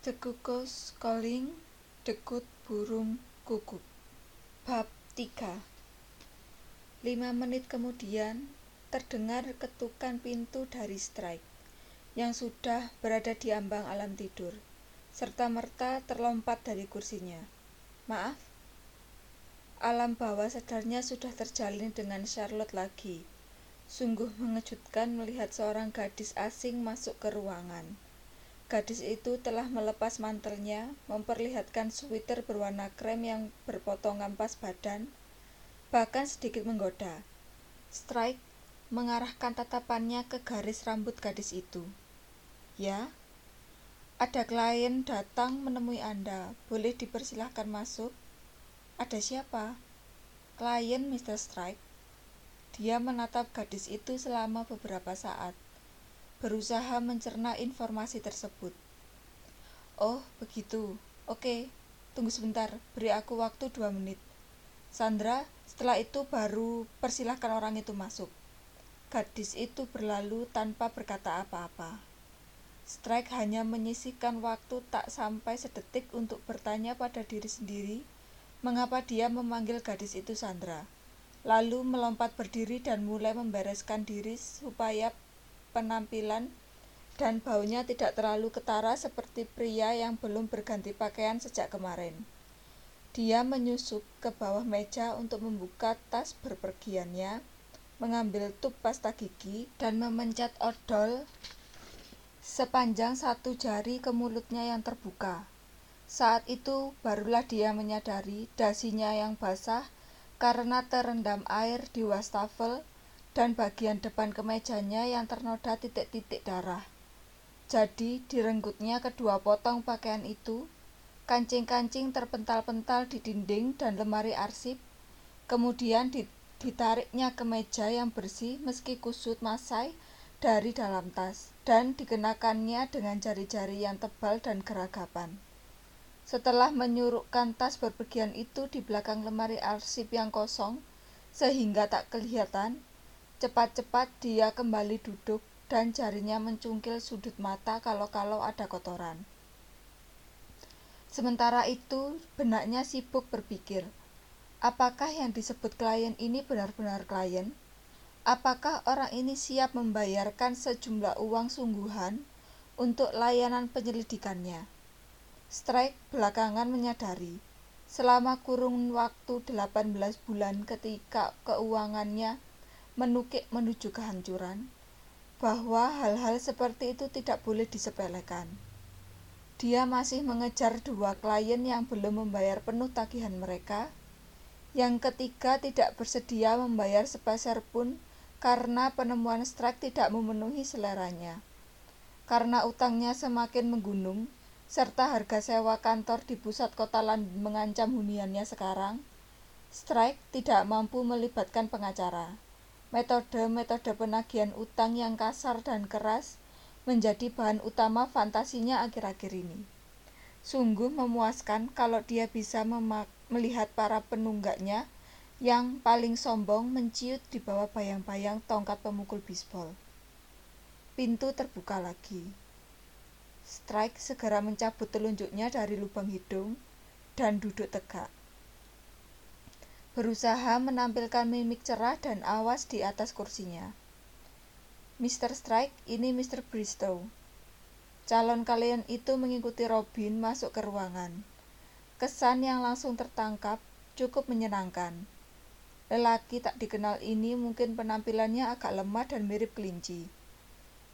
The Cuckoo's Calling Dekut Burung Kukuk Bab 3 Lima menit kemudian, terdengar ketukan pintu dari Strike, yang sudah berada di ambang alam tidur, serta-merta terlompat dari kursinya. Maaf, alam bawah sadarnya sudah terjalin dengan Charlotte lagi. Sungguh mengejutkan melihat seorang gadis asing masuk ke ruangan. Gadis itu telah melepas mantelnya, memperlihatkan sweater berwarna krem yang berpotongan pas badan, bahkan sedikit menggoda. Strike mengarahkan tatapannya ke garis rambut gadis itu. Ya, ada klien datang menemui Anda. Boleh dipersilahkan masuk? Ada siapa? Klien Mr. Strike. Dia menatap gadis itu selama beberapa saat berusaha mencerna informasi tersebut. Oh, begitu. Oke, tunggu sebentar. Beri aku waktu dua menit. Sandra, setelah itu baru persilahkan orang itu masuk. Gadis itu berlalu tanpa berkata apa-apa. Strike hanya menyisihkan waktu tak sampai sedetik untuk bertanya pada diri sendiri mengapa dia memanggil gadis itu Sandra. Lalu melompat berdiri dan mulai membereskan diri supaya penampilan dan baunya tidak terlalu ketara seperti pria yang belum berganti pakaian sejak kemarin. Dia menyusup ke bawah meja untuk membuka tas berpergiannya, mengambil tub pasta gigi, dan memencet odol sepanjang satu jari ke mulutnya yang terbuka. Saat itu barulah dia menyadari dasinya yang basah karena terendam air di wastafel dan bagian depan kemejanya yang ternoda titik-titik darah. Jadi, direnggutnya kedua potong pakaian itu, kancing-kancing terpental-pental di dinding dan lemari arsip, kemudian ditariknya ke meja yang bersih meski kusut masai dari dalam tas, dan dikenakannya dengan jari-jari yang tebal dan geragapan. Setelah menyurukkan tas berpergian itu di belakang lemari arsip yang kosong, sehingga tak kelihatan, Cepat-cepat dia kembali duduk dan jarinya mencungkil sudut mata kalau-kalau ada kotoran. Sementara itu, benaknya sibuk berpikir, apakah yang disebut klien ini benar-benar klien? Apakah orang ini siap membayarkan sejumlah uang sungguhan untuk layanan penyelidikannya? Strike belakangan menyadari, selama kurun waktu 18 bulan ketika keuangannya menukik menuju kehancuran, bahwa hal-hal seperti itu tidak boleh disepelekan. Dia masih mengejar dua klien yang belum membayar penuh tagihan mereka. Yang ketiga tidak bersedia membayar sepeser pun karena penemuan strike tidak memenuhi seleranya. Karena utangnya semakin menggunung, serta harga sewa kantor di pusat kota London mengancam huniannya sekarang, strike tidak mampu melibatkan pengacara. Metode-metode penagihan utang yang kasar dan keras menjadi bahan utama fantasinya akhir-akhir ini. Sungguh memuaskan kalau dia bisa melihat para penunggaknya yang paling sombong menciut di bawah bayang-bayang tongkat pemukul bisbol. Pintu terbuka lagi. Strike segera mencabut telunjuknya dari lubang hidung dan duduk tegak berusaha menampilkan mimik cerah dan awas di atas kursinya. Mr. Strike, ini Mr. Bristow. Calon kalian itu mengikuti Robin masuk ke ruangan. Kesan yang langsung tertangkap cukup menyenangkan. Lelaki tak dikenal ini mungkin penampilannya agak lemah dan mirip kelinci.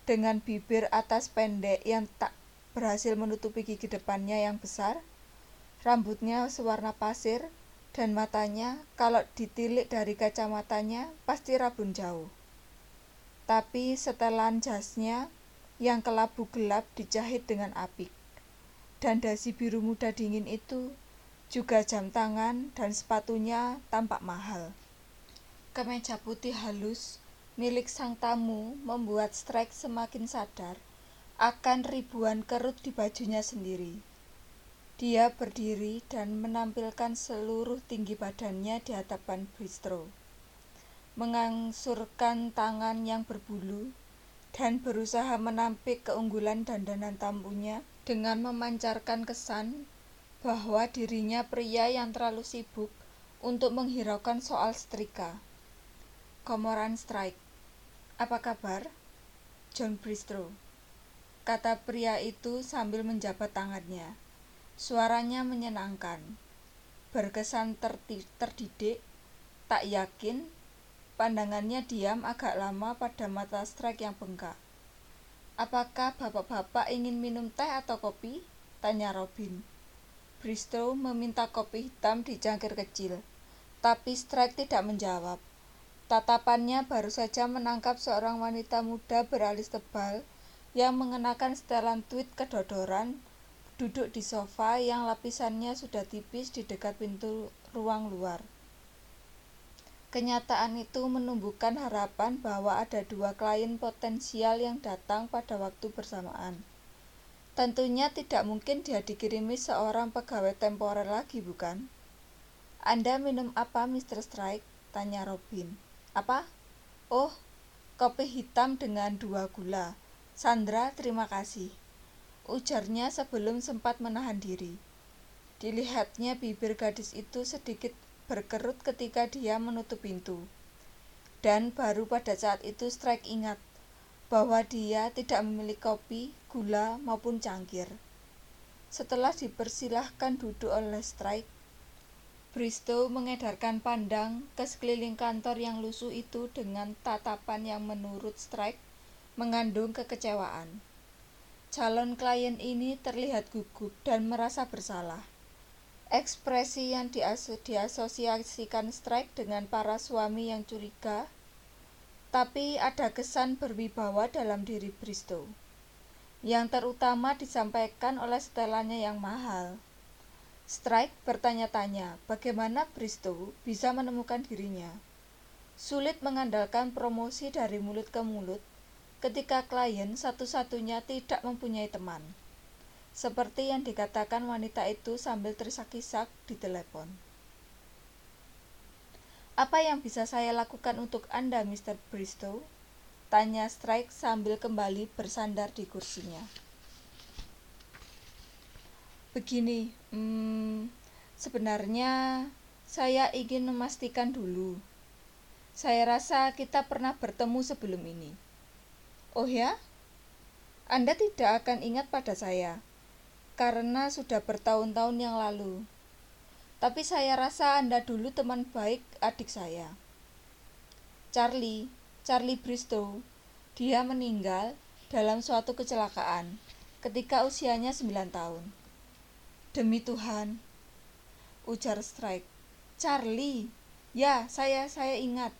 Dengan bibir atas pendek yang tak berhasil menutupi gigi depannya yang besar, rambutnya sewarna pasir, dan matanya kalau ditilik dari kacamatanya pasti rabun jauh. Tapi setelan jasnya yang kelabu gelap dijahit dengan apik. Dan dasi biru muda dingin itu juga jam tangan dan sepatunya tampak mahal. Kemeja putih halus milik sang tamu membuat Strike semakin sadar akan ribuan kerut di bajunya sendiri. Dia berdiri dan menampilkan seluruh tinggi badannya di hadapan bistro. Mengangsurkan tangan yang berbulu dan berusaha menampik keunggulan dandanan tamunya dengan memancarkan kesan bahwa dirinya pria yang terlalu sibuk untuk menghiraukan soal setrika. Komoran Strike. Apa kabar? John Bristow. Kata pria itu sambil menjabat tangannya. Suaranya menyenangkan. Berkesan terdidik, tak yakin, pandangannya diam agak lama pada mata Strike yang bengkak. Apakah bapak-bapak ingin minum teh atau kopi? Tanya Robin. Bristow meminta kopi hitam di cangkir kecil, tapi Strike tidak menjawab. Tatapannya baru saja menangkap seorang wanita muda beralis tebal yang mengenakan setelan tweed kedodoran duduk di sofa yang lapisannya sudah tipis di dekat pintu ruang luar. Kenyataan itu menumbuhkan harapan bahwa ada dua klien potensial yang datang pada waktu bersamaan. Tentunya tidak mungkin dia dikirimi seorang pegawai temporer lagi, bukan? Anda minum apa, Mr. Strike? Tanya Robin. Apa? Oh, kopi hitam dengan dua gula. Sandra, terima kasih. Ujarnya sebelum sempat menahan diri. Dilihatnya bibir gadis itu sedikit berkerut ketika dia menutup pintu. Dan baru pada saat itu Strike ingat bahwa dia tidak memiliki kopi, gula, maupun cangkir. Setelah dipersilahkan duduk oleh Strike, Bristow mengedarkan pandang ke sekeliling kantor yang lusuh itu dengan tatapan yang menurut Strike mengandung kekecewaan. Calon klien ini terlihat gugup dan merasa bersalah. Ekspresi yang diasosiasikan Strike dengan para suami yang curiga, tapi ada kesan berwibawa dalam diri Bristow. Yang terutama disampaikan oleh setelannya yang mahal. Strike bertanya-tanya bagaimana Bristow bisa menemukan dirinya. Sulit mengandalkan promosi dari mulut ke mulut ketika klien satu-satunya tidak mempunyai teman seperti yang dikatakan wanita itu sambil tersak-isak di telepon. Apa yang bisa saya lakukan untuk Anda, Mr. Bristow? Tanya Strike sambil kembali bersandar di kursinya. Begini, hmm, sebenarnya saya ingin memastikan dulu. Saya rasa kita pernah bertemu sebelum ini. Oh ya? Anda tidak akan ingat pada saya karena sudah bertahun-tahun yang lalu. Tapi saya rasa Anda dulu teman baik adik saya. Charlie, Charlie Bristow, dia meninggal dalam suatu kecelakaan ketika usianya 9 tahun. Demi Tuhan, ujar Strike. Charlie, ya saya saya ingat.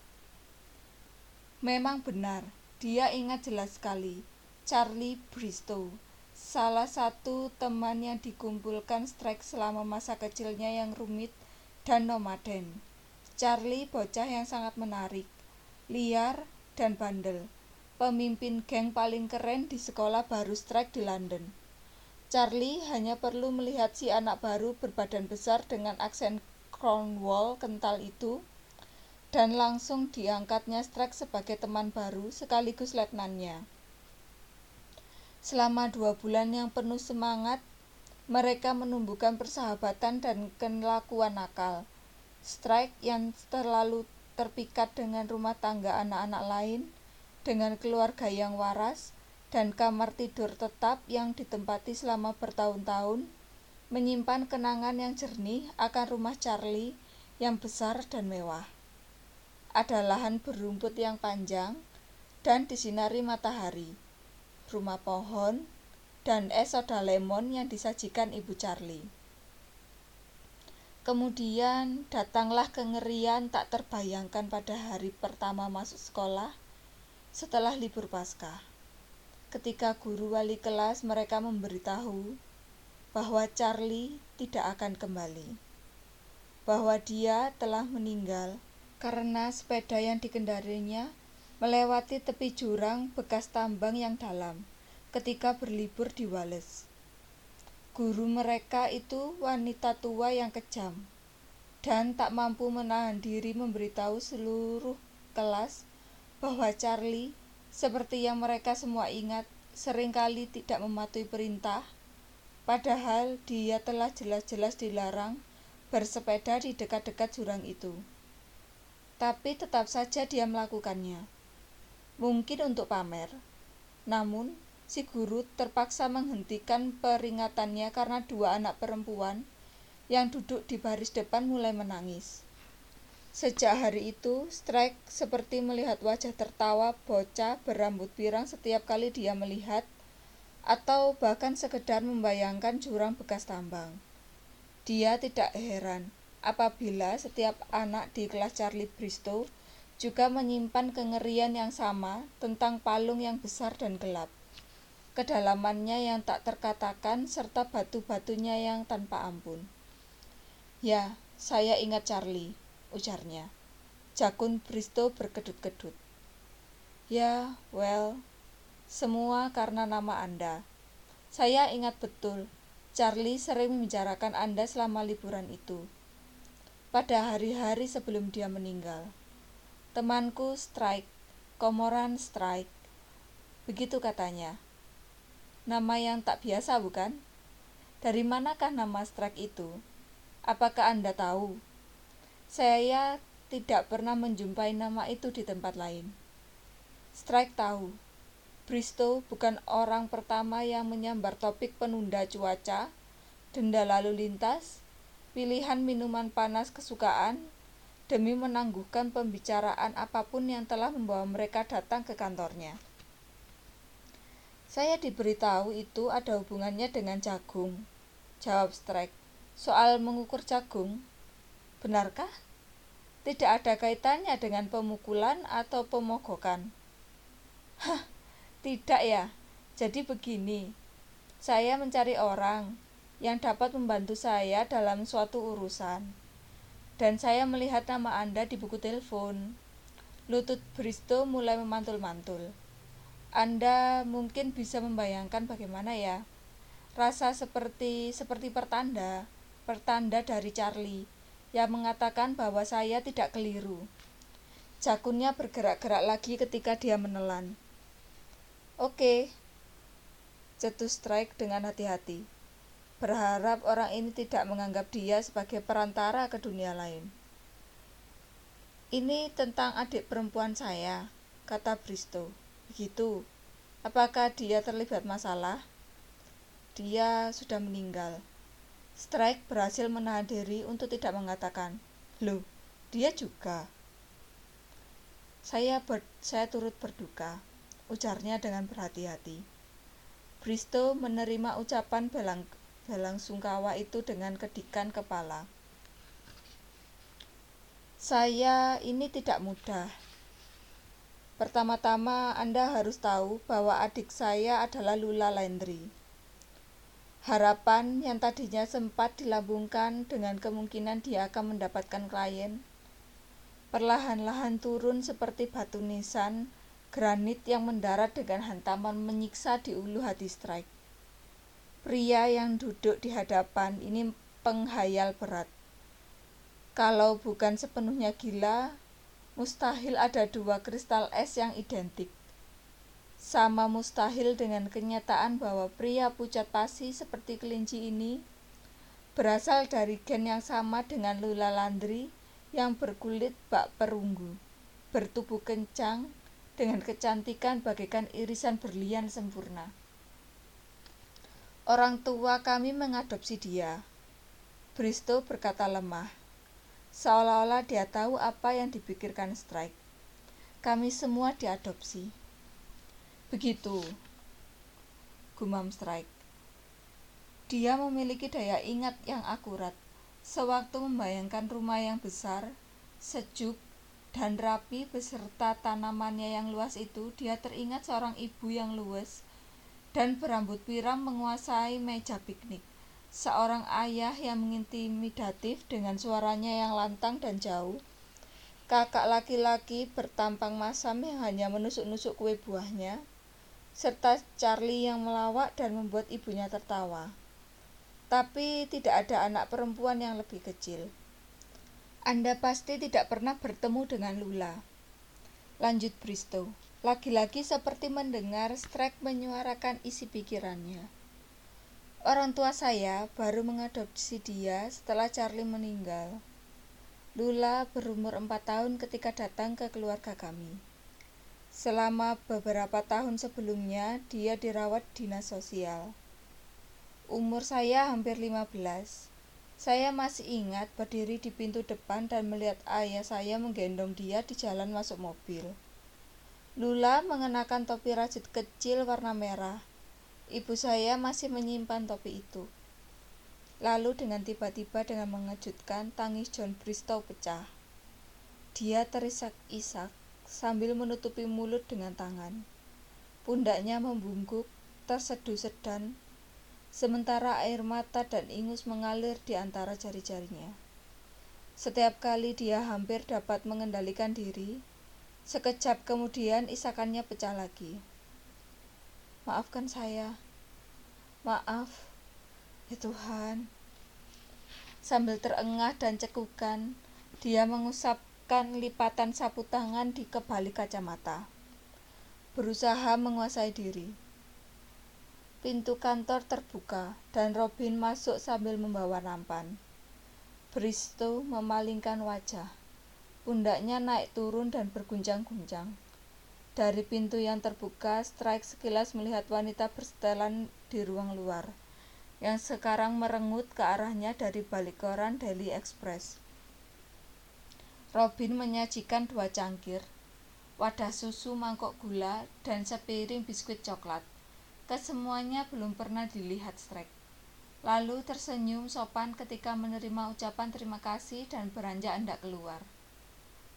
Memang benar, dia ingat jelas sekali. Charlie Bristow salah satu teman yang dikumpulkan Strike selama masa kecilnya yang rumit dan nomaden. Charlie bocah yang sangat menarik, liar, dan bandel. Pemimpin geng paling keren di sekolah baru Strike di London. Charlie hanya perlu melihat si anak baru berbadan besar dengan aksen Cornwall kental itu dan langsung diangkatnya Strike sebagai teman baru sekaligus letnannya. Selama dua bulan yang penuh semangat, mereka menumbuhkan persahabatan dan kelakuan nakal. Strike yang terlalu terpikat dengan rumah tangga anak-anak lain, dengan keluarga yang waras, dan kamar tidur tetap yang ditempati selama bertahun-tahun, menyimpan kenangan yang jernih akan rumah Charlie yang besar dan mewah. Ada lahan berumput yang panjang dan disinari matahari rumah pohon, dan es soda lemon yang disajikan Ibu Charlie. Kemudian datanglah kengerian tak terbayangkan pada hari pertama masuk sekolah setelah libur Paskah. Ketika guru wali kelas mereka memberitahu bahwa Charlie tidak akan kembali. Bahwa dia telah meninggal karena sepeda yang dikendarinya melewati tepi jurang bekas tambang yang dalam ketika berlibur di Wales. Guru mereka itu wanita tua yang kejam dan tak mampu menahan diri memberitahu seluruh kelas bahwa Charlie, seperti yang mereka semua ingat, sering kali tidak mematuhi perintah padahal dia telah jelas-jelas dilarang bersepeda di dekat-dekat jurang itu. Tapi tetap saja dia melakukannya. Mungkin untuk pamer. Namun, si guru terpaksa menghentikan peringatannya karena dua anak perempuan yang duduk di baris depan mulai menangis. Sejak hari itu, Strike seperti melihat wajah tertawa bocah berambut pirang setiap kali dia melihat atau bahkan sekedar membayangkan jurang bekas tambang. Dia tidak heran apabila setiap anak di kelas Charlie Bristow juga menyimpan kengerian yang sama tentang palung yang besar dan gelap. Kedalamannya yang tak terkatakan serta batu-batunya yang tanpa ampun. Ya, saya ingat Charlie, ujarnya. Jakun Bristow berkedut-kedut. Ya, well, semua karena nama Anda. Saya ingat betul Charlie sering membicarakan Anda selama liburan itu. Pada hari-hari sebelum dia meninggal. Temanku Strike, Komoran Strike. Begitu katanya. Nama yang tak biasa bukan? Dari manakah nama Strike itu? Apakah Anda tahu? Saya tidak pernah menjumpai nama itu di tempat lain. Strike tahu Bristow bukan orang pertama yang menyambar topik penunda cuaca, denda lalu lintas, pilihan minuman panas kesukaan, demi menangguhkan pembicaraan apa pun yang telah membawa mereka datang ke kantornya. Saya diberitahu itu ada hubungannya dengan jagung. Jawab Strike. Soal mengukur jagung, benarkah? Tidak ada kaitannya dengan pemukulan atau pemogokan. Hah, tidak ya. Jadi begini. Saya mencari orang yang dapat membantu saya dalam suatu urusan. Dan saya melihat nama Anda di buku telepon. Lutut Bristo mulai memantul-mantul. Anda mungkin bisa membayangkan bagaimana ya. Rasa seperti seperti pertanda, pertanda dari Charlie yang mengatakan bahwa saya tidak keliru. Jakunnya bergerak-gerak lagi ketika dia menelan. Oke, cetus Strike dengan hati-hati. Berharap orang ini tidak menganggap dia sebagai perantara ke dunia lain. Ini tentang adik perempuan saya, kata Bristow. Begitu. Apakah dia terlibat masalah? Dia sudah meninggal. Strike berhasil menahan diri untuk tidak mengatakan, Loh, dia juga. Saya ber, saya turut berduka ujarnya dengan berhati-hati. Bristo menerima ucapan belang, belang sungkawa itu dengan kedikan kepala. Saya ini tidak mudah. Pertama-tama Anda harus tahu bahwa adik saya adalah Lula Landry. Harapan yang tadinya sempat dilambungkan dengan kemungkinan dia akan mendapatkan klien, perlahan-lahan turun seperti batu nisan Granit yang mendarat dengan hantaman menyiksa di ulu hati Strike. Pria yang duduk di hadapan ini penghayal berat. Kalau bukan sepenuhnya gila, mustahil ada dua kristal es yang identik. Sama mustahil dengan kenyataan bahwa pria pucat pasi seperti kelinci ini berasal dari gen yang sama dengan Lula Landry yang berkulit bak perunggu, bertubuh kencang, dengan kecantikan bagaikan irisan berlian sempurna. Orang tua kami mengadopsi dia. Bristo berkata lemah, seolah-olah dia tahu apa yang dipikirkan Strike. Kami semua diadopsi. Begitu, gumam Strike. Dia memiliki daya ingat yang akurat, sewaktu membayangkan rumah yang besar, sejuk, dan rapi beserta tanamannya yang luas itu, dia teringat seorang ibu yang luwes dan berambut pirang menguasai meja piknik. Seorang ayah yang mengintimidatif dengan suaranya yang lantang dan jauh. Kakak laki-laki bertampang masam yang hanya menusuk-nusuk kue buahnya, serta Charlie yang melawak dan membuat ibunya tertawa. Tapi tidak ada anak perempuan yang lebih kecil. Anda pasti tidak pernah bertemu dengan Lula. Lanjut Bristow. Lagi-lagi seperti mendengar Strike menyuarakan isi pikirannya. Orang tua saya baru mengadopsi dia setelah Charlie meninggal. Lula berumur empat tahun ketika datang ke keluarga kami. Selama beberapa tahun sebelumnya, dia dirawat dinas sosial. Umur saya hampir 15. Saya masih ingat berdiri di pintu depan dan melihat ayah saya menggendong dia di jalan masuk mobil. Lula mengenakan topi rajut kecil warna merah Ibu saya masih menyimpan topi itu. Lalu dengan tiba-tiba dengan mengejutkan tangis John Bristow pecah. Dia terisak-isak sambil menutupi mulut dengan tangan. Pundaknya membungkuk, terseduh sedan, sementara air mata dan ingus mengalir di antara jari-jarinya. Setiap kali dia hampir dapat mengendalikan diri, sekejap kemudian isakannya pecah lagi. Maafkan saya. Maaf, ya Tuhan. Sambil terengah dan cekukan, dia mengusapkan lipatan sapu tangan di kebalik kacamata. Berusaha menguasai diri. Pintu kantor terbuka dan Robin masuk sambil membawa nampan. Bristow memalingkan wajah. Pundaknya naik turun dan berguncang-guncang. Dari pintu yang terbuka, Strike sekilas melihat wanita bersetelan di ruang luar, yang sekarang merengut ke arahnya dari balik koran Daily Express. Robin menyajikan dua cangkir, wadah susu mangkok gula, dan sepiring biskuit coklat. Kesemuanya belum pernah dilihat Strike. Lalu tersenyum sopan ketika menerima ucapan terima kasih dan beranjak hendak keluar.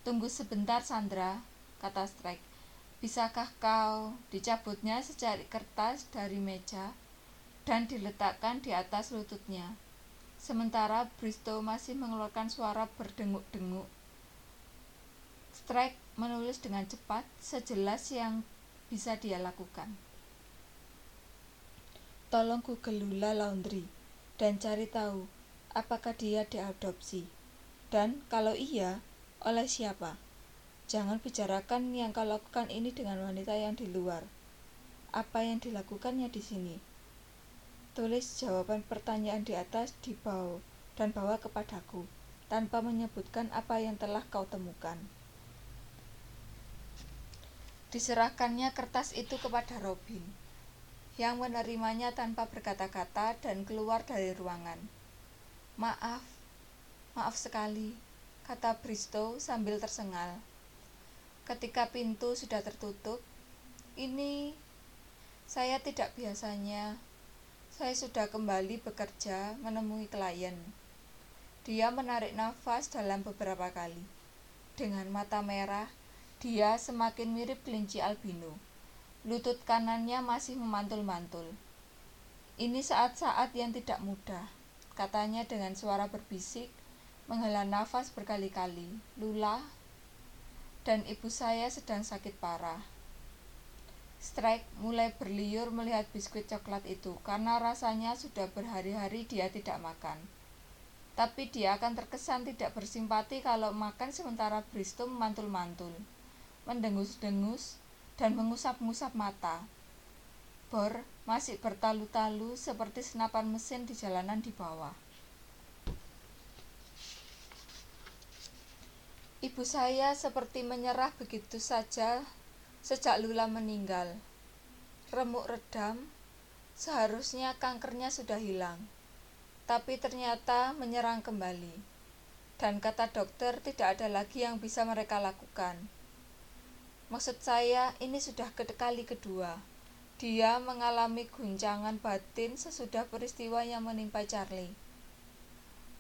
Tunggu sebentar, Sandra, kata Strike. Bisakah kau dicabutnya secari kertas dari meja dan diletakkan di atas lututnya? Sementara Bristow masih mengeluarkan suara berdengung-dengung. Strike menulis dengan cepat, sejelas yang bisa dia lakukan. Tolong Lula Laundry dan cari tahu apakah dia diadopsi. Dan kalau iya, oleh siapa? Jangan bicarakan yang kau lakukan ini dengan wanita yang di luar. Apa yang dilakukannya di sini? Tulis jawaban pertanyaan di atas di bawah dan bawa kepadaku, tanpa menyebutkan apa yang telah kau temukan. Diserahkannya kertas itu kepada Robin, yang menerimanya tanpa berkata-kata dan keluar dari ruangan. Maaf, maaf sekali, kata Bristow sambil tersengal. Ketika pintu sudah tertutup ini saya tidak biasanya. Saya sudah kembali bekerja menemui klien. Dia menarik nafas dalam beberapa kali. Dengan mata merah dia semakin mirip kelinci albino. Lutut kanannya masih memantul-mantul. Ini saat-saat yang tidak mudah katanya dengan suara berbisik menghela nafas berkali-kali lula dan ibu saya sedang sakit parah. Strike mulai berliur melihat biskuit coklat itu karena rasanya sudah berhari-hari dia tidak makan. Tapi dia akan terkesan tidak bersimpati kalau makan sementara Bristo memantul-mantul, mendengus-dengus, dan mengusap-ngusap mata. Bor masih bertalu-talu seperti senapan mesin di jalanan di bawah. Ibu saya seperti menyerah begitu saja sejak Lula meninggal. Remuk redam, seharusnya kankernya sudah hilang. Tapi ternyata menyerang kembali. Dan kata dokter tidak ada lagi yang bisa mereka lakukan. Maksud saya ini sudah kali kedua. Dia mengalami guncangan batin sesudah peristiwa yang menimpa Charlie.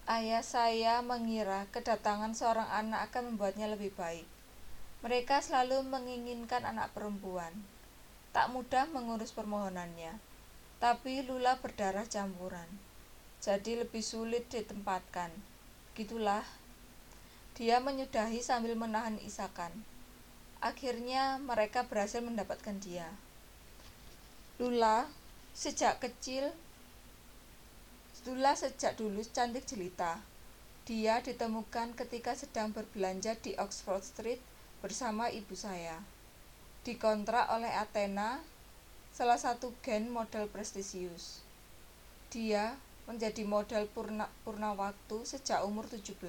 Ayah saya mengira kedatangan seorang anak akan membuatnya lebih baik. Mereka selalu menginginkan anak perempuan. Tak mudah mengurus permohonannya, tapi Lula berdarah campuran. Jadi lebih sulit ditempatkan. Gitulah. Dia menyudahi sambil menahan isakan. Akhirnya mereka berhasil mendapatkan dia. Lula sejak kecil Lula sejak dulu cantik jelita. Dia ditemukan ketika sedang berbelanja di Oxford Street bersama ibu saya. Dikontrak oleh Athena, salah satu gen model prestisius. Dia menjadi model purna, purna waktu sejak umur 17.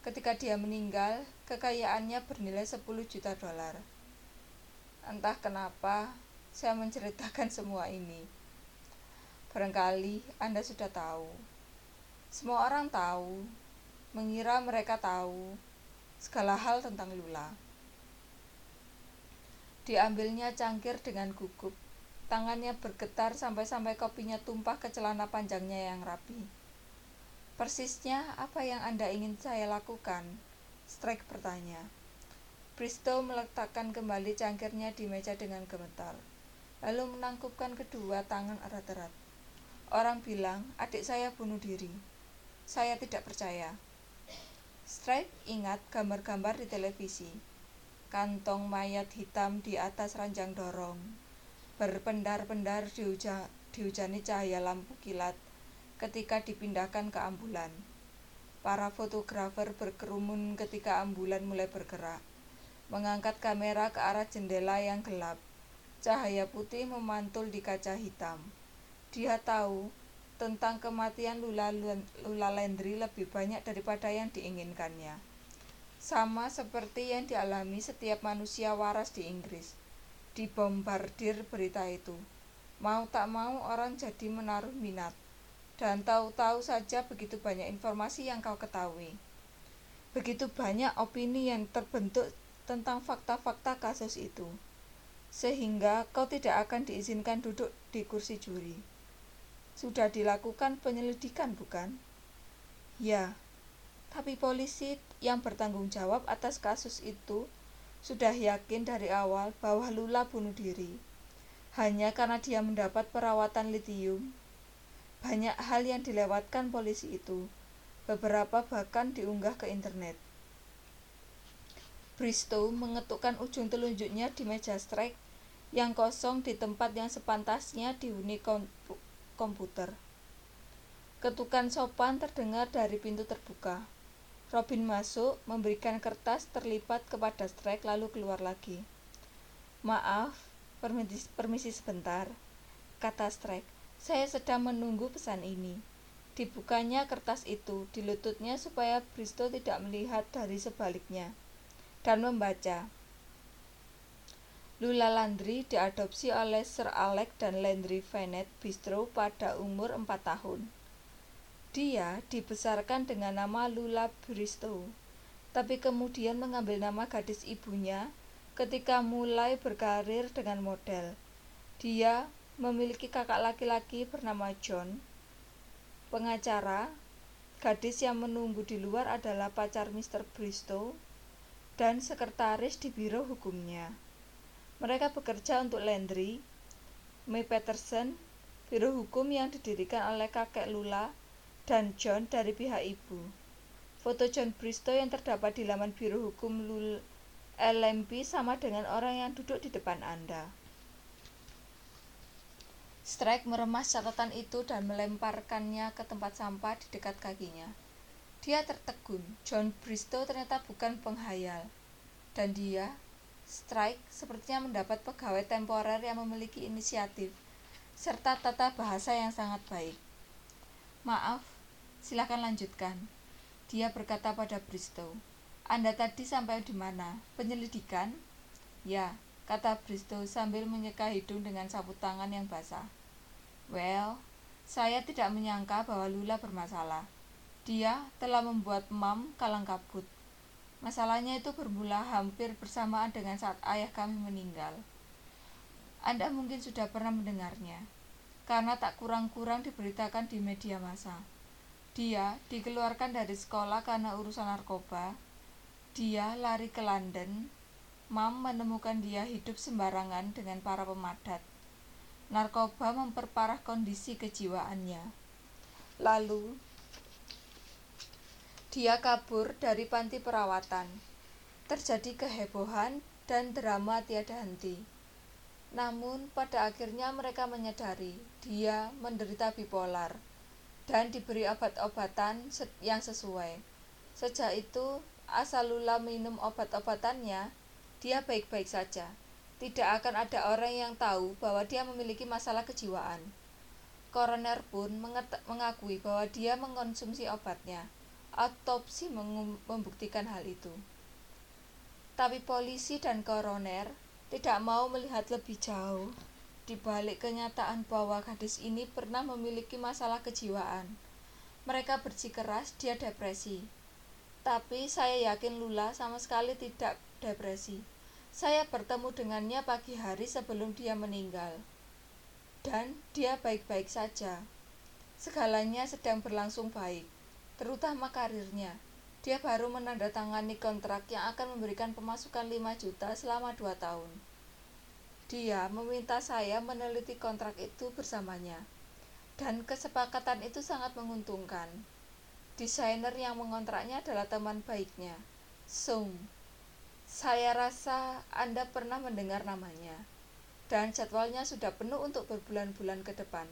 Ketika dia meninggal, kekayaannya bernilai 10 juta dolar. Entah kenapa saya menceritakan semua ini. Barangkali Anda sudah tahu. Semua orang tahu, mengira mereka tahu segala hal tentang Lula. Diambilnya cangkir dengan gugup. Tangannya bergetar sampai-sampai kopinya tumpah ke celana panjangnya yang rapi. Persisnya apa yang Anda ingin saya lakukan? Strike bertanya. Bristow meletakkan kembali cangkirnya di meja dengan gemetar, lalu menangkupkan kedua tangan erat-erat. Orang bilang, adik saya bunuh diri. Saya tidak percaya. Strike ingat gambar-gambar di televisi kantong mayat hitam di atas ranjang dorong, berpendar-pendar dihuja, dihujani cahaya lampu kilat ketika dipindahkan ke ambulan. Para fotografer berkerumun ketika ambulan mulai bergerak, mengangkat kamera ke arah jendela yang gelap. Cahaya putih memantul di kaca hitam. Dia tahu tentang kematian Lula, Lula Landry lebih banyak daripada yang diinginkannya sama seperti yang dialami setiap manusia waras di Inggris. Dibombardir berita itu. Mau tak mau orang jadi menaruh minat. Dan tahu-tahu saja begitu banyak informasi yang kau ketahui. Begitu banyak opini yang terbentuk tentang fakta-fakta kasus itu. Sehingga kau tidak akan diizinkan duduk di kursi juri. Sudah dilakukan penyelidikan, bukan? Ya, tapi polisi yang bertanggung jawab atas kasus itu sudah yakin dari awal bahwa Lula bunuh diri. Hanya karena dia mendapat perawatan litium. Banyak hal yang dilewatkan polisi itu. Beberapa bahkan diunggah ke internet. Bristow mengetukkan ujung telunjuknya di meja strike yang kosong di tempat yang sepantasnya dihuni komputer. Ketukan sopan terdengar dari pintu terbuka. Robin masuk, memberikan kertas terlipat kepada Strike lalu keluar lagi. Maaf, permisi, permisi sebentar, kata Strike. Saya sedang menunggu pesan ini. Dibukanya kertas itu di lututnya supaya Bristo tidak melihat dari sebaliknya. Dan membaca. Lula Landry diadopsi oleh Sir Alec dan Landry Venet Bistro pada umur 4 tahun. Dia dibesarkan dengan nama Lula Bristow, tapi kemudian mengambil nama gadis ibunya ketika mulai berkarir dengan model. Dia memiliki kakak laki-laki bernama John, pengacara, gadis yang menunggu di luar adalah pacar Mr. Bristow, dan sekretaris di biro hukumnya. Mereka bekerja untuk Landry, May Peterson, biro hukum yang didirikan oleh kakek Lula dan John dari pihak ibu. Foto John Bristow yang terdapat di laman Biro Hukum LMP sama dengan orang yang duduk di depan Anda. Strike meremas catatan itu dan melemparkannya ke tempat sampah di dekat kakinya. Dia tertegun. John Bristow ternyata bukan penghayal. Dan dia, Strike, sepertinya mendapat pegawai temporer yang memiliki inisiatif serta tata bahasa yang sangat baik. Maaf, Silakan lanjutkan. Dia berkata pada Bristow. Anda tadi sampai di mana? Penyelidikan? Ya, kata Bristow sambil menyeka hidung dengan sapu tangan yang basah. Well, saya tidak menyangka bahwa Lula bermasalah. Dia telah membuat Mam kalang kabut. Masalahnya itu bermula hampir bersamaan dengan saat ayah kami meninggal. Anda mungkin sudah pernah mendengarnya, karena tak kurang-kurang diberitakan di media massa. Dia dikeluarkan dari sekolah karena urusan narkoba. Dia lari ke London. Mam menemukan dia hidup sembarangan dengan para pemadat. Narkoba memperparah kondisi kejiwaannya. Lalu, dia kabur dari panti perawatan. Terjadi kehebohan dan drama tiada henti. Namun, pada akhirnya mereka menyadari dia menderita bipolar dan diberi obat-obatan yang sesuai. Sejak itu, asal Lula minum obat-obatannya, dia baik-baik saja. Tidak akan ada orang yang tahu bahwa dia memiliki masalah kejiwaan. Koroner pun mengakui bahwa dia mengkonsumsi obatnya. Autopsi membuktikan hal itu. Tapi polisi dan koroner tidak mau melihat lebih jauh di balik kenyataan bahwa gadis ini pernah memiliki masalah kejiwaan. Mereka bersikeras dia depresi. Tapi saya yakin Lula sama sekali tidak depresi. Saya bertemu dengannya pagi hari sebelum dia meninggal. Dan dia baik-baik saja. Segalanya sedang berlangsung baik, terutama karirnya. Dia baru menandatangani kontrak yang akan memberikan pemasukan 5 juta selama 2 tahun. Dia meminta saya meneliti kontrak itu bersamanya. Dan kesepakatan itu sangat menguntungkan. Desainer yang mengontraknya adalah teman baiknya, Sung. Saya rasa Anda pernah mendengar namanya. Dan jadwalnya sudah penuh untuk berbulan-bulan ke depan.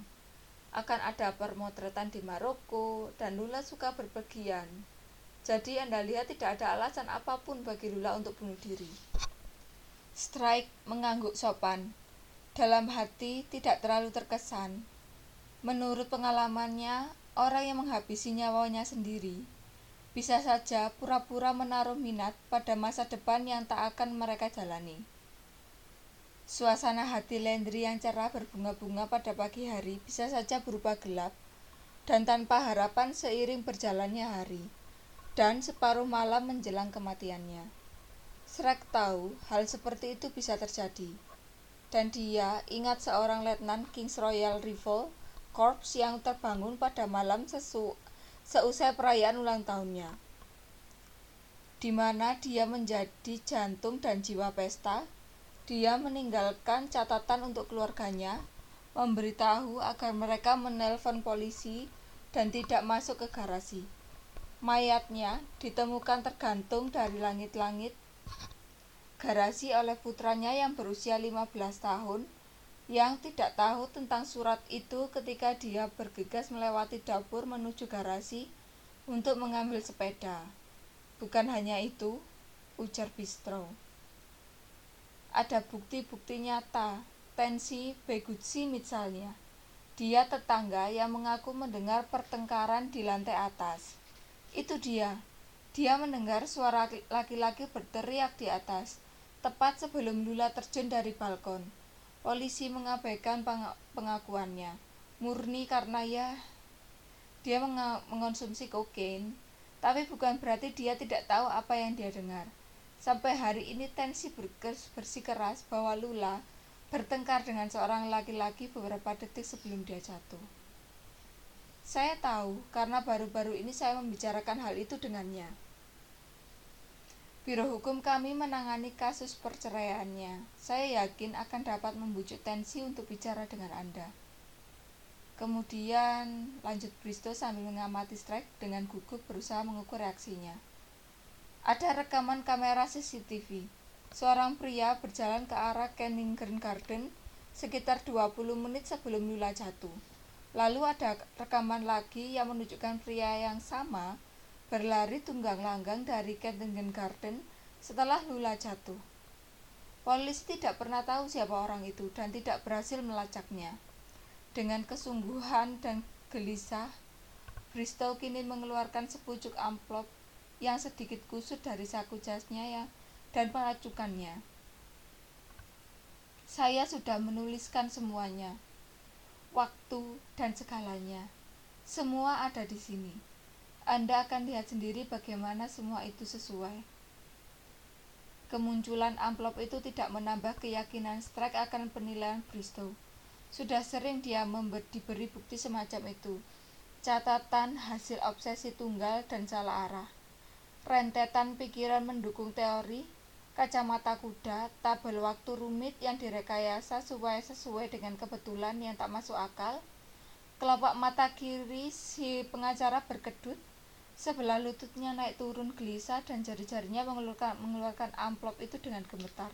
Akan ada permotretan di Maroko, dan Lula suka berpergian jadi Anda lihat tidak ada alasan apa pun bagi Lula untuk bunuh diri. Strike mengangguk sopan. Dalam hati tidak terlalu terkesan. Menurut pengalamannya, orang yang menghabisi nyawanya sendiri bisa saja pura-pura menaruh minat pada masa depan yang tak akan mereka jalani. Suasana hati Landry yang cerah berbunga-bunga pada pagi hari bisa saja berubah gelap dan tanpa harapan seiring berjalannya hari dan separuh malam menjelang kematiannya. Shrek tahu hal seperti itu bisa terjadi, dan dia ingat seorang letnan Kings Royal Rifle Corps yang terbangun pada malam sesu seusai perayaan ulang tahunnya, di mana dia menjadi jantung dan jiwa pesta. Dia meninggalkan catatan untuk keluarganya, memberitahu agar mereka menelpon polisi dan tidak masuk ke garasi. Mayatnya ditemukan tergantung dari langit-langit garasi oleh putranya yang berusia 15 tahun yang tidak tahu tentang surat itu ketika dia bergegas melewati dapur menuju garasi untuk mengambil sepeda. Bukan hanya itu, ujar Bistro. Ada bukti-bukti nyata, tensi Begutsi misalnya. Dia tetangga yang mengaku mendengar pertengkaran di lantai atas. Itu dia. Dia mendengar suara laki-laki berteriak di atas, tepat sebelum Lula terjun dari balkon. Polisi mengabaikan pengakuannya, murni karena ya dia mengonsumsi kokain, tapi bukan berarti dia tidak tahu apa yang dia dengar. Sampai hari ini tensi bersikeras bahwa Lula bertengkar dengan seorang laki-laki beberapa detik sebelum dia jatuh. Saya tahu karena baru-baru ini saya membicarakan hal itu dengannya. Biro hukum kami menangani kasus perceraiannya. Saya yakin akan dapat membujuk tensi untuk bicara dengan Anda. Kemudian lanjut Bristo sambil mengamati Strike dengan gugup berusaha mengukur reaksinya. Ada rekaman kamera CCTV. Seorang pria berjalan ke arah Kensington Garden sekitar 20 menit sebelum Lula jatuh. Lalu ada rekaman lagi yang menunjukkan pria yang sama berlari tunggang langgang dari Kensington Garden setelah Lula jatuh. Polisi tidak pernah tahu siapa orang itu dan tidak berhasil melacaknya. Dengan kesungguhan dan gelisah, Bristow kini mengeluarkan sepucuk amplop yang sedikit kusut dari saku jasnya yang dan mengacukannya. Saya sudah menuliskan semuanya, waktu, dan segalanya. Semua ada di sini. Anda akan lihat sendiri bagaimana semua itu sesuai. Kemunculan amplop itu tidak menambah keyakinan Strike akan penilaian Bristow. Sudah sering dia member, diberi bukti semacam itu. Catatan hasil obsesi tunggal dan salah arah. Rentetan pikiran mendukung teori kacamata kuda, tabel waktu rumit yang direkayasa supaya sesuai dengan kebetulan yang tak masuk akal, kelopak mata kiri si pengacara berkedut, sebelah lututnya naik turun gelisah dan jari-jarinya mengeluarkan, mengeluarkan amplop itu dengan gemetar.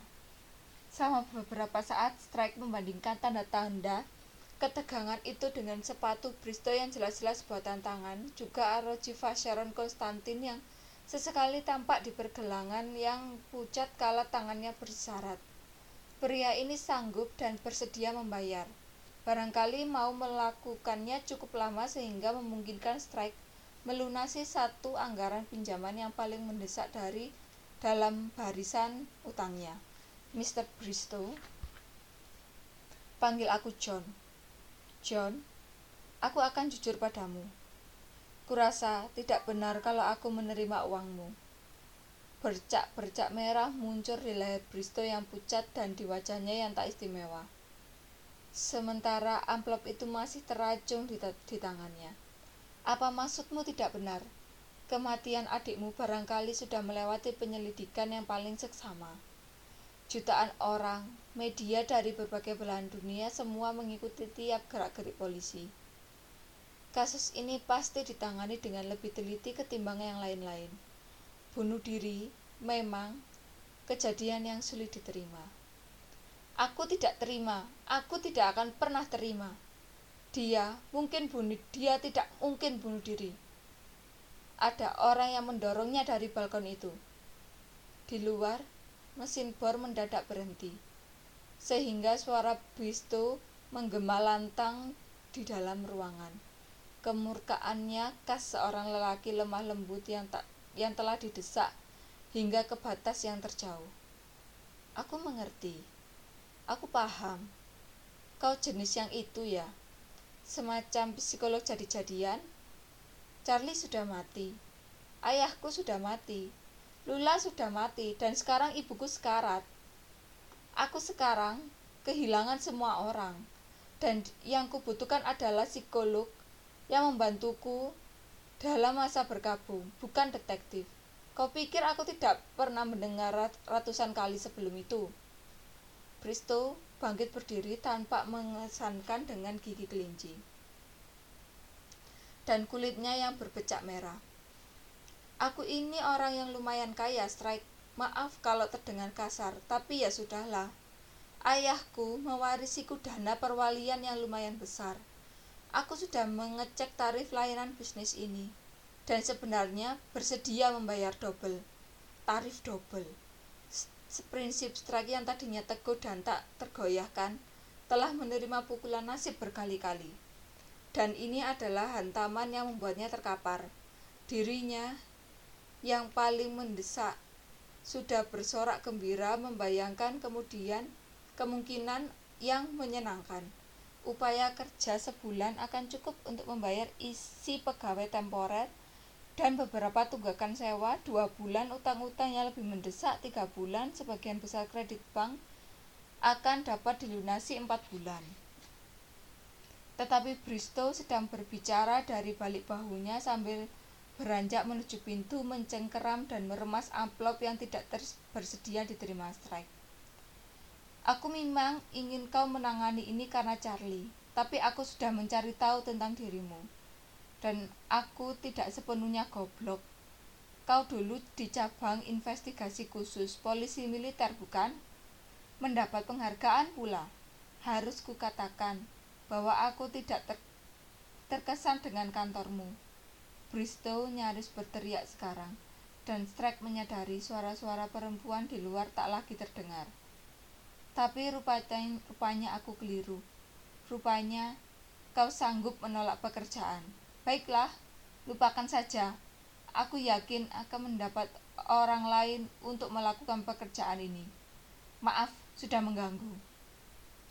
Sama beberapa saat, Strike membandingkan tanda-tanda ketegangan itu dengan sepatu Bristo yang jelas-jelas buatan tangan, juga Arojiva Sharon Konstantin yang Sesekali tampak di pergelangan yang pucat kala tangannya bersyarat. Pria ini sanggup dan bersedia membayar. Barangkali mau melakukannya cukup lama sehingga memungkinkan strike melunasi satu anggaran pinjaman yang paling mendesak dari dalam barisan utangnya. Mr. Bristow, panggil aku John. John, aku akan jujur padamu. Kurasa tidak benar kalau aku menerima uangmu. Bercak-bercak merah muncul di leher Bristo yang pucat dan di wajahnya yang tak istimewa. Sementara amplop itu masih teracung di, di tangannya. Apa maksudmu tidak benar? Kematian adikmu barangkali sudah melewati penyelidikan yang paling seksama. Jutaan orang, media dari berbagai belahan dunia semua mengikuti tiap gerak-gerik polisi. Kasus ini pasti ditangani dengan lebih teliti ketimbang yang lain-lain bunuh diri memang kejadian yang sulit diterima. Aku tidak terima, aku tidak akan pernah terima. Dia mungkin bunuh, dia tidak mungkin bunuh diri. Ada orang yang mendorongnya dari balkon itu. Di luar, mesin bor mendadak berhenti, sehingga suara Bisto menggema lantang di dalam ruangan. Kemurkaannya khas seorang lelaki lemah lembut yang tak yang telah didesak hingga ke batas yang terjauh. Aku mengerti. Aku paham. Kau jenis yang itu ya. Semacam psikolog jadi-jadian. Charlie sudah mati. Ayahku sudah mati. Lula sudah mati dan sekarang ibuku sekarat. Aku sekarang kehilangan semua orang dan yang kubutuhkan adalah psikolog yang membantuku dalam masa berkabung, bukan detektif. Kau pikir aku tidak pernah mendengar ratusan kali sebelum itu? Bristow bangkit berdiri tanpa mengesankan dengan gigi kelinci. Dan kulitnya yang berbecak merah. Aku ini orang yang lumayan kaya, Strike. Maaf kalau terdengar kasar, tapi ya sudahlah. Ayahku mewarisiku dana perwalian yang lumayan besar Aku sudah mengecek tarif layanan bisnis ini dan sebenarnya bersedia membayar double. Tarif double. Prinsip strike yang tadinya teguh dan tak tergoyahkan telah menerima pukulan nasib berkali-kali. Dan ini adalah hantaman yang membuatnya terkapar. Dirinya yang paling mendesak sudah bersorak gembira membayangkan kemudian kemungkinan yang menyenangkan upaya kerja sebulan akan cukup untuk membayar isi pegawai temporer dan beberapa tunggakan sewa dua bulan utang-utang yang lebih mendesak tiga bulan sebagian besar kredit bank akan dapat dilunasi empat bulan. Tetapi Bristow sedang berbicara dari balik bahunya sambil beranjak menuju pintu mencengkeram dan meremas amplop yang tidak bersedia diterima strike Aku memang ingin kau menangani ini karena Charlie, tapi aku sudah mencari tahu tentang dirimu. Dan aku tidak sepenuhnya goblok. Kau dulu di cabang investigasi khusus polisi militer, bukan? Mendapat penghargaan pula. Harus kukatakan bahwa aku tidak ter terkesan dengan kantormu. Bristow nyaris berteriak sekarang, dan Strike menyadari suara-suara perempuan di luar tak lagi terdengar. Tapi rupanya, rupanya aku keliru. Rupanya kau sanggup menolak pekerjaan. Baiklah, lupakan saja. Aku yakin akan mendapat orang lain untuk melakukan pekerjaan ini. Maaf, sudah mengganggu.